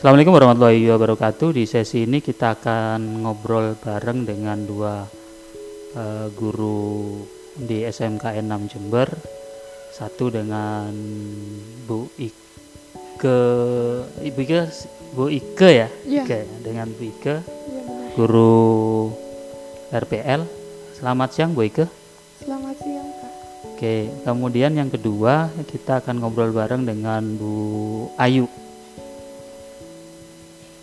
Assalamualaikum warahmatullahi wabarakatuh. Di sesi ini kita akan ngobrol bareng dengan dua uh, guru di SMK 6 Jember. Satu dengan Bu Ike, Ibu Ike, Bu Ike ya, Iya. Ike, dengan Bu Ike, benar. guru RPL. Selamat siang Bu Ike. Selamat siang Kak. Oke, kemudian yang kedua kita akan ngobrol bareng dengan Bu Ayu.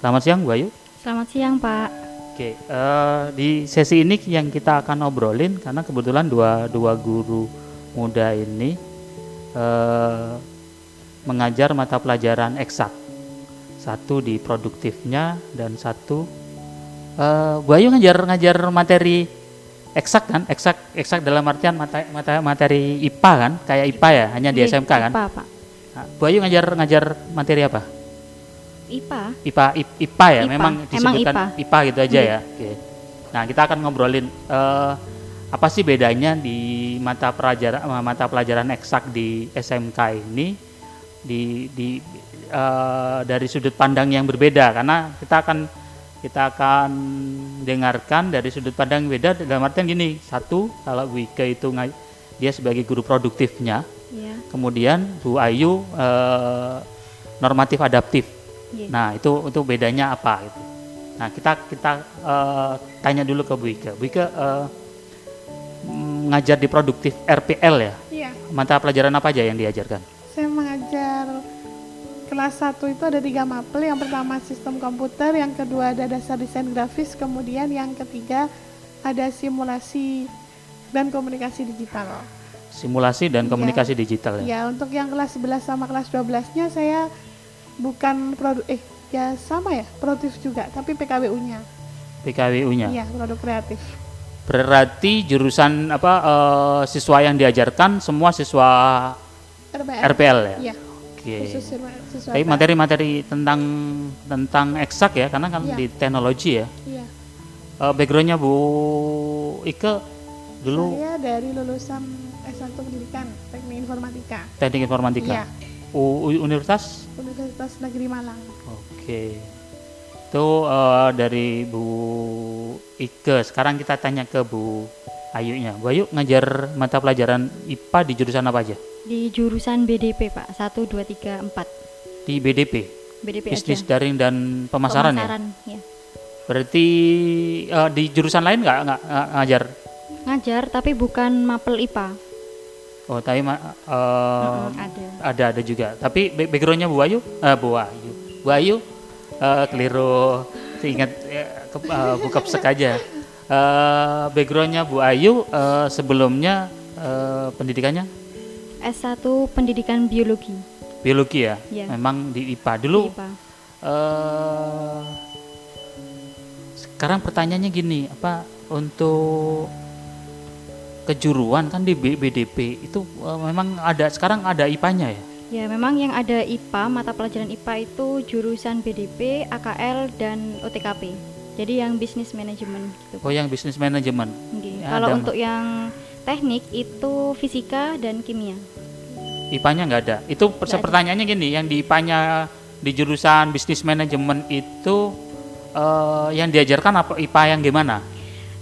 Selamat siang Bu Ayu. Selamat siang Pak. Oke, eh, di sesi ini yang kita akan obrolin karena kebetulan dua dua guru muda ini eh, mengajar mata pelajaran eksak. Satu di produktifnya dan satu eh, Bu Ayu ngajar ngajar materi eksak kan? Eksak eksak dalam artian mata, mata materi IPA kan? Kayak IPA ya, hanya di Iya, SMK kan? IPA Pak. Nah, Bu Ayu ngajar ngajar materi apa? IPA. IPA I- IPA ya, IPA. memang Emang disebutkan IPA. IPA, gitu aja Iya. ya. Oke. Nah, kita akan ngobrolin eh, apa sih bedanya di mata pelajaran mata pelajaran eksak di SMK ini di di eh, dari sudut pandang yang berbeda karena kita akan kita akan dengarkan dari sudut pandang yang beda dalam artian gini satu kalau Bu Ike itu dia sebagai guru produktifnya Iya. kemudian Bu Ayu eh, normatif adaptif Iya. Nah itu itu bedanya apa gitu. Nah kita kita eh, tanya dulu ke Bu Ike. Bu Ike eh, mm, ngajar di produktif RPL ya. Iya, Mata pelajaran apa aja yang diajarkan? saya mengajar kelas 1 itu ada tiga mapel. Yang pertama sistem komputer, yang kedua ada dasar desain grafis, kemudian yang ketiga ada simulasi dan komunikasi digital. Simulasi dan Iya. komunikasi digital ya. Ya, untuk yang kelas 11 sama kelas 12-nya saya bukan produk eh ya sama ya, produktif juga, tapi PKWU-nya. PKWU-nya. Iya, produk kreatif. Berarti jurusan apa eh, siswa yang diajarkan semua siswa RPL. RPL ya. Iya, Oke. siswa Tapi materi-materi tentang tentang eksak ya, karena kan Iya. di teknologi ya. Iya. Eh, backgroundnya Bu Ike dulu Saya dari lulusan S1 Pendidikan Teknik Informatika. teknik informatika. Iya, U- Universitas Universitas Negeri Malang. Oke. Itu eh, dari Bu Ike. Sekarang kita tanya ke Bu Ayunya. Bu Ayu ngajar mata pelajaran IPA di jurusan apa aja? Di jurusan BDP Pak. 1 2 3 4. Di BDP, BDP bisnis aja. daring dan pemasaran, ya. Pemasaran, ya. Berarti eh, di jurusan lain nggak ngajar? Ngajar tapi bukan mapel IPA. Oh, tapi eh, Mm-mm, ada. ada ada juga. Tapi ba- backgroundnya Bu Ayu, eh, Bu Ayu, Bu Ayu eh, keliru. Ingat eh, ke, eh, buka pesek aja. Eh, backgroundnya Bu Ayu eh, sebelumnya eh, pendidikannya S1 Pendidikan Biologi. biologi ya. Iya. Memang di IPA dulu. di IPA. eh, sekarang pertanyaannya gini, apa untuk kejuruan kan di BDP itu eh, memang ada sekarang ada IPA-nya ya? Ya, memang yang ada IPA, mata pelajaran IPA itu jurusan BDP, AKL dan OTKP. Jadi yang bisnis manajemen gitu. Oh yang bisnis manajemen. Ya, Kalau ada. untuk yang teknik itu fisika dan kimia. IPA-nya nggak ada. Itu per- Nggak ada. pertanyaannya gini, yang di IPA-nya di jurusan bisnis manajemen itu eh, yang diajarkan apa IPA yang gimana?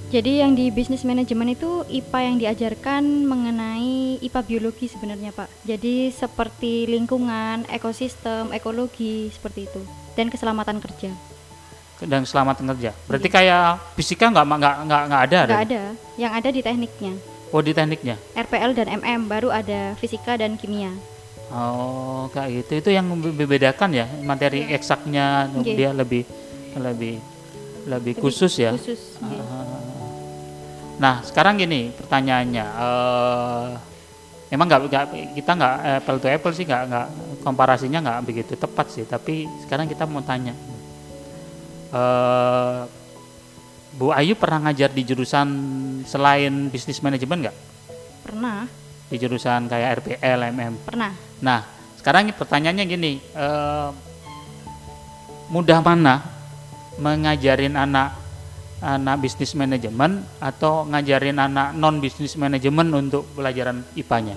Jadi yang di bisnis manajemen itu IPA yang diajarkan mengenai IPA biologi sebenarnya Pak. Jadi seperti lingkungan, ekosistem, ekologi seperti itu dan keselamatan kerja. Dan keselamatan kerja. Berarti kayak fisika nggak nggak nggak nggak ada? Nggak ada? yang ada di tekniknya. Oh di tekniknya. RPL dan MM baru ada fisika dan kimia. Oh kayak gitu. Itu yang membedakan ya materi eksaknya Iya. dia lebih lebih lebih khusus ya. Khusus. Ah. Nah sekarang gini pertanyaannya, eh emang nggak kita nggak apple to apple sih nggak nggak komparasinya nggak begitu tepat sih. Tapi sekarang kita mau tanya, eh Bu Ayu pernah ngajar di jurusan selain bisnis manajemen nggak? Pernah, Di jurusan kayak RPL, MM. pernah. Nah sekarang pertanyaannya gini, eh mudah mana mengajarin anak anak bisnis manajemen atau ngajarin anak non bisnis manajemen untuk pelajaran IPA-nya?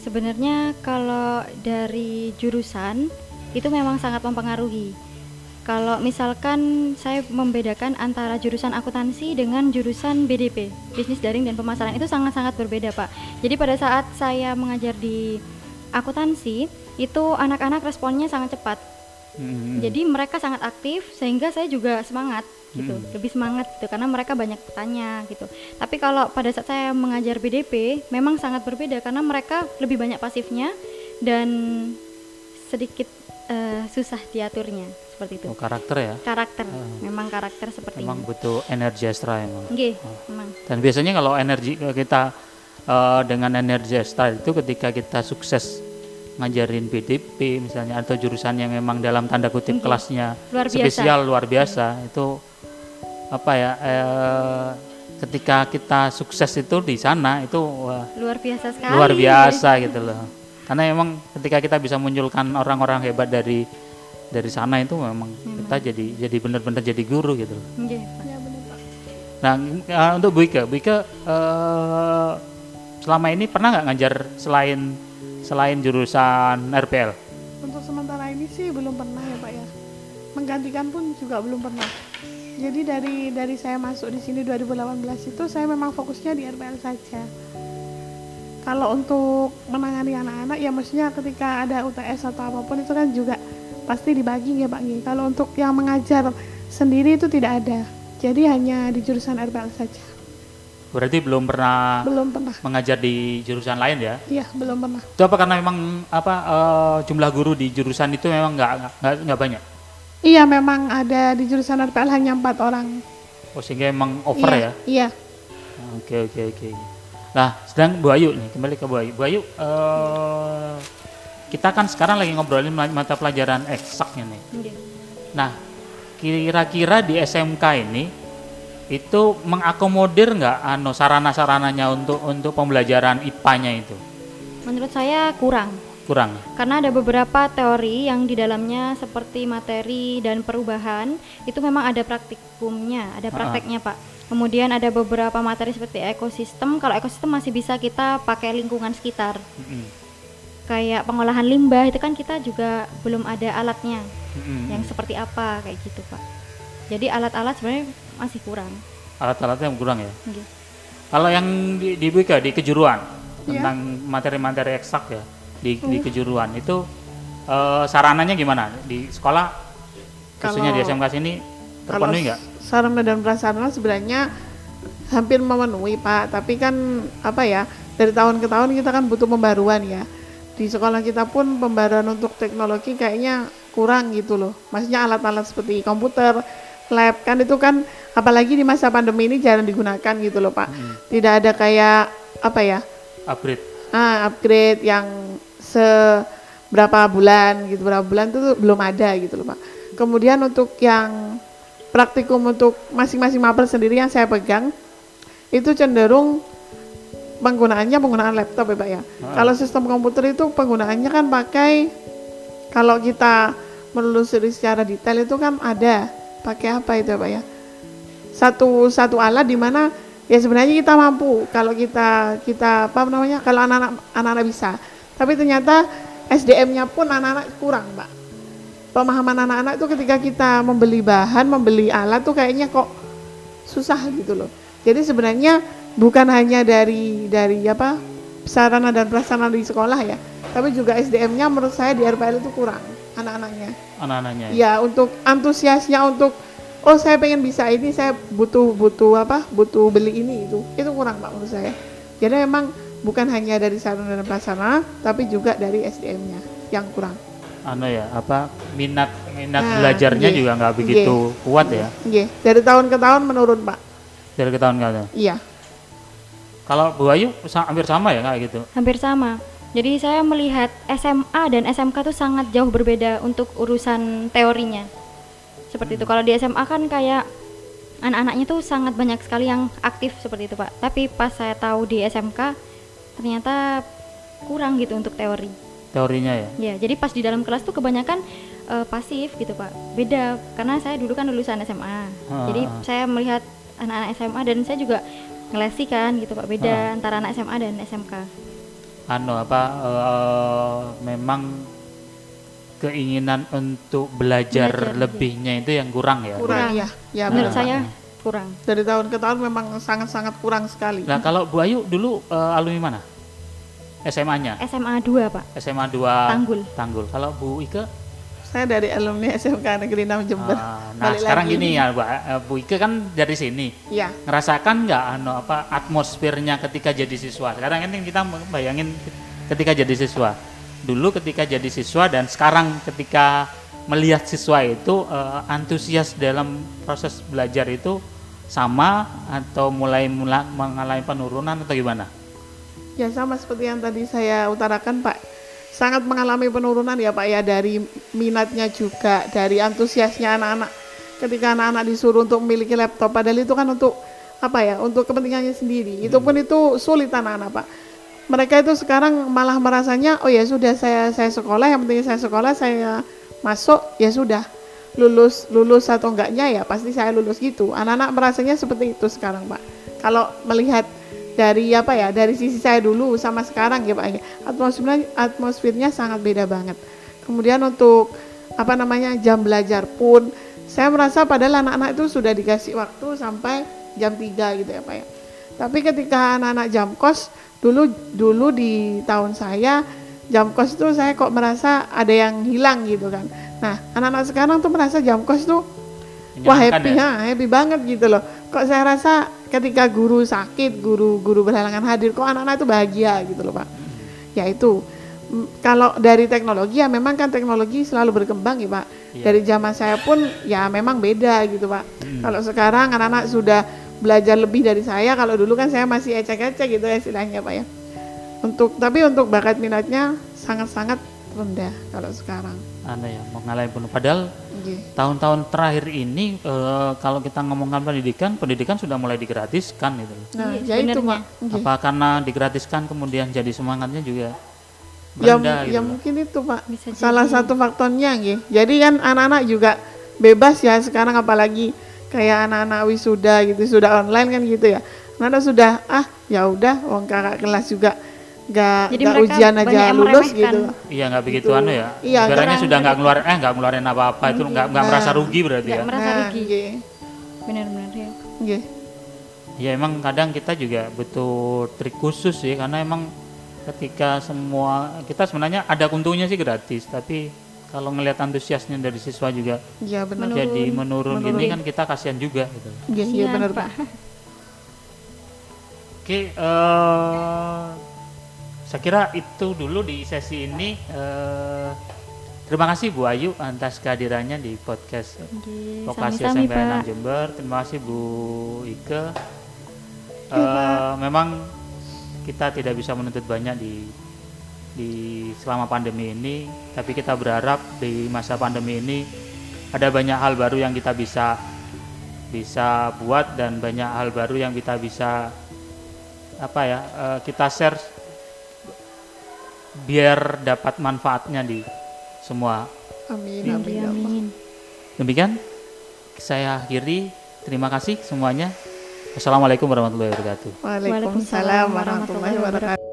Sebenarnya kalau dari jurusan itu memang sangat mempengaruhi. Kalau misalkan saya membedakan antara jurusan akuntansi dengan jurusan BDP, bisnis daring dan pemasaran itu sangat-sangat berbeda, Pak. Jadi pada saat saya mengajar di akuntansi, itu anak-anak responnya sangat cepat. Hmm. Jadi mereka sangat aktif sehingga saya juga semangat gitu, Hmm. lebih semangat gitu karena mereka banyak bertanya gitu. Tapi kalau pada saat saya mengajar BDP memang sangat berbeda karena mereka lebih banyak pasifnya dan sedikit eh, susah diaturnya seperti itu. Oh, karakter ya. Karakter, Ah. memang karakter seperti Memang ini. butuh energi ekstra emang. Nggih, Oh. memang. Dan biasanya kalau energi kita eh, dengan energi ekstra itu ketika kita sukses ngajarin BDP misalnya atau jurusan yang memang dalam tanda kutip Mhm. kelasnya Luar biasa. spesial luar biasa itu apa ya eh, ketika kita sukses itu di sana itu wah, Luar biasa sekali. luar biasa gitu loh karena memang ketika kita bisa munculkan orang-orang hebat dari dari sana itu memang kita jadi jadi benar-benar jadi guru gitu loh. Ya benar Pak. Nah, eh, untuk Bu Ika, Bu Ika eh, selama ini pernah nggak ngajar selain selain jurusan RPL? Untuk sementara ini sih belum pernah ya Pak ya. Menggantikan pun juga belum pernah. Jadi dari dari saya masuk di sini 2018 itu saya memang fokusnya di RPL saja. Kalau untuk menangani anak-anak ya maksudnya ketika ada UTS atau apa pun itu kan juga pasti dibagi ya Pak Ngi. Kalau untuk yang mengajar sendiri itu tidak ada. Jadi hanya di jurusan RPL saja. Berarti belum pernah Belum pernah. mengajar di jurusan lain ya? Iya, belum pernah. Itu apa karena memang apa eh, jumlah guru di jurusan itu memang nggak nggak- banyak? Iya, memang ada di jurusan RPL hanya empat orang. Oh sehingga emang over iya, ya? Iya. Oke oke oke. Nah, sedang Bu Ayu nih, kembali ke Bu Ayu. Bu Ayu, eh, kita kan sekarang lagi ngobrolin mata pelajaran eksaknya nih. Nggih. Nah, kira-kira di SMK ini itu mengakomodir nggak anu sarana-sarananya untuk untuk pembelajaran IPA-nya itu? Menurut saya kurang. Kurang. Karena ada beberapa teori yang di dalamnya seperti materi dan perubahan itu memang ada praktikumnya, ada prakteknya Pak. Kemudian ada beberapa materi seperti ekosistem. Kalau ekosistem masih bisa kita pakai lingkungan sekitar. Mm-mm. Kayak pengolahan limbah itu kan kita juga belum ada alatnya Mm-mm. yang seperti apa kayak gitu Pak. Jadi alat-alat sebenarnya masih kurang. Alat-alatnya yang kurang ya. Nggih. Kalau yang di, di BK, di kejuruan Iya. tentang materi-materi eksak ya di, di kejuruan itu eh, sarananya gimana di sekolah khususnya di SMK sini terpenuhi nggak? sarana dan prasarana sebenarnya hampir memenuhi Pak, tapi kan apa ya dari tahun ke tahun kita kan butuh pembaruan ya. Di sekolah kita pun pembaruan untuk teknologi kayaknya kurang gitu loh. Maksudnya alat-alat seperti komputer, lab kan itu kan apalagi di masa pandemi ini jarang digunakan gitu loh Pak. Tidak ada kayak apa ya? Upgrade. ah, upgrade yang seberapa bulan gitu berapa bulan itu tuh belum ada gitu loh pak. Kemudian untuk yang praktikum untuk masing-masing mapel sendiri yang saya pegang itu cenderung penggunaannya penggunaan laptop ya pak ya. Kalau sistem komputer itu penggunaannya kan pakai kalau kita menelusuri secara detail itu kan ada pakai apa itu ya pak ya? Satu satu alat di mana ya sebenarnya kita mampu kalau kita kita apa namanya kalau anak-anak anak-anak bisa. Tapi ternyata SDM-nya pun anak-anak kurang pak. Pemahaman anak-anak itu ketika kita membeli bahan membeli alat tuh kayaknya kok susah gitu loh. Jadi sebenarnya bukan hanya dari dari apa sarana dan prasarana di sekolah ya tapi juga SDM-nya menurut saya di RPL itu kurang anak-anaknya anak-anaknya ya? untuk antusiasnya untuk oh saya pengen bisa ini saya butuh butuh apa butuh beli ini itu itu kurang pak menurut saya jadi memang bukan hanya dari sarana dan prasarana tapi juga dari SDM-nya yang kurang anu ya apa minat minat Nah, belajarnya nggih. juga nggak begitu kuat ya Nggih, dari tahun ke tahun menurun pak dari ke tahun ke tahun. iya Kalau Bu Ayu hampir sama ya kayak gitu. Hampir sama. Jadi saya melihat SMA dan SMK tuh sangat jauh berbeda untuk urusan teorinya. Seperti itu. Kalau di SMA kan kayak anak-anaknya tuh sangat banyak sekali yang aktif seperti itu, Pak. Tapi pas saya tahu di SMK ternyata kurang gitu untuk teori. Teorinya ya. Ya, jadi pas di dalam kelas tuh kebanyakan eh, pasif gitu, Pak. Beda karena saya dulu kan lulusan SMA. Ah, Jadi saya melihat anak-anak SMA dan saya juga ngelesi kan gitu, Pak. Beda antara anak SMA dan SMK. Anu apa eh, memang keinginan untuk belajar, Belajar, lebihnya itu yang kurang ya. kurang Kurang. ya ya Menurut benar. saya kurang. dari tahun ke tahun memang sangat-sangat kurang sekali Nah kalau Bu Ayu dulu eh, alumni mana? SMA-nya? SMA 2, Pak. SMA 2 Tanggul. Tanggul. Kalau Bu Ike? Saya dari alumni SMK Negeri 6 Jember Ah, nah Balik sekarang lagi. gini ya Bu, eh, Bu Ike kan dari sini. ya Ngerasakan nggak anu apa atmosfernya ketika jadi siswa? Sekarang kan kita bayangin ketika jadi siswa. Dulu ketika jadi siswa dan sekarang ketika melihat siswa itu eh, antusias dalam proses belajar itu sama atau mulai mula, mengalami penurunan atau gimana? Ya sama seperti yang tadi saya utarakan Pak, sangat mengalami penurunan ya Pak ya dari minatnya juga, dari antusiasnya anak-anak. Ketika anak-anak disuruh untuk memiliki laptop, padahal itu kan untuk apa ya, untuk kepentingannya sendiri. Itu pun itu sulit anak-anak Pak. Mereka itu sekarang malah merasanya, oh ya sudah saya saya sekolah, yang penting saya sekolah, saya masuk, ya sudah lulus lulus atau enggaknya ya pasti saya lulus gitu. Anak-anak merasanya seperti itu sekarang Pak. Kalau melihat dari apa ya dari sisi saya dulu sama sekarang ya pak ya atmosfernya atmosfernya sangat beda banget kemudian untuk apa namanya jam belajar pun saya merasa padahal anak-anak itu sudah dikasih waktu sampai jam 3 gitu ya pak ya tapi ketika anak-anak jam kos dulu dulu di tahun saya jam kos itu saya kok merasa ada yang hilang gitu kan nah anak-anak sekarang tuh merasa jam kos tuh Wah happy ya? ha, happy banget gitu loh. Kok saya rasa ketika guru sakit, guru guru berhalangan hadir, kok anak-anak itu bahagia gitu loh pak. Ya itu. Kalau dari teknologi ya memang kan teknologi selalu berkembang ya pak. Iya. Dari zaman saya pun ya memang beda gitu pak. Hmm. Kalau sekarang anak-anak sudah belajar lebih dari saya. Kalau dulu kan saya masih ecek-ecek gitu ya istilahnya pak ya. Untuk tapi untuk bakat minatnya sangat-sangat rendah kalau sekarang. Anu ya, mengalami penuh. Padahal Nggih. tahun-tahun terakhir ini eh, kalau kita ngomongkan pendidikan, pendidikan sudah mulai digratiskan gitu. Nah, Iya, ya itu pak. Nggih. Apa karena digratiskan kemudian jadi semangatnya juga ya, rendah gitu. ya mungkin itu pak Bisa salah jadi. satu faktornya gitu jadi kan anak-anak juga bebas ya sekarang apalagi kayak anak-anak wisuda gitu sudah online kan gitu ya anak-anak sudah ah ya udah wong kakak kelas juga nggak Jadi nggak ujian aja lulus gitu Iya nggak begitu Gitu. anu ya. Iya, Ibaratnya sudah nggak ngeluarin eh nggak ngeluarin apa-apa itu nggak nggak Nah. merasa rugi berarti ya. merasa Nah, rugi. nggih, Benar-benar ya. nggih. Ya emang kadang kita juga butuh trik khusus sih karena emang ketika semua kita sebenarnya ada untungnya sih gratis tapi kalau ngelihat antusiasnya dari siswa juga Iya benar Menurun. jadi menurun, Menurun. gini kan kita kasihan juga gitu. Iya Siap, benar Pak. Oke, eh, saya kira itu dulu di sesi ini. Eh, terima kasih Bu Ayu atas kehadirannya di podcast SMP 6 Pak. Jember. Terima kasih Bu Ike. Eh, Pak. memang kita tidak bisa menuntut banyak di di selama pandemi ini, tapi kita berharap di masa pandemi ini ada banyak hal baru yang kita bisa bisa buat dan banyak hal baru yang kita bisa apa ya eh, kita share biar dapat manfaatnya di semua amin amin ya amin. Demikian saya akhiri. Terima kasih semuanya. Wassalamualaikum warahmatullahi wabarakatuh. Waalaikumsalam warahmatullahi wabarakatuh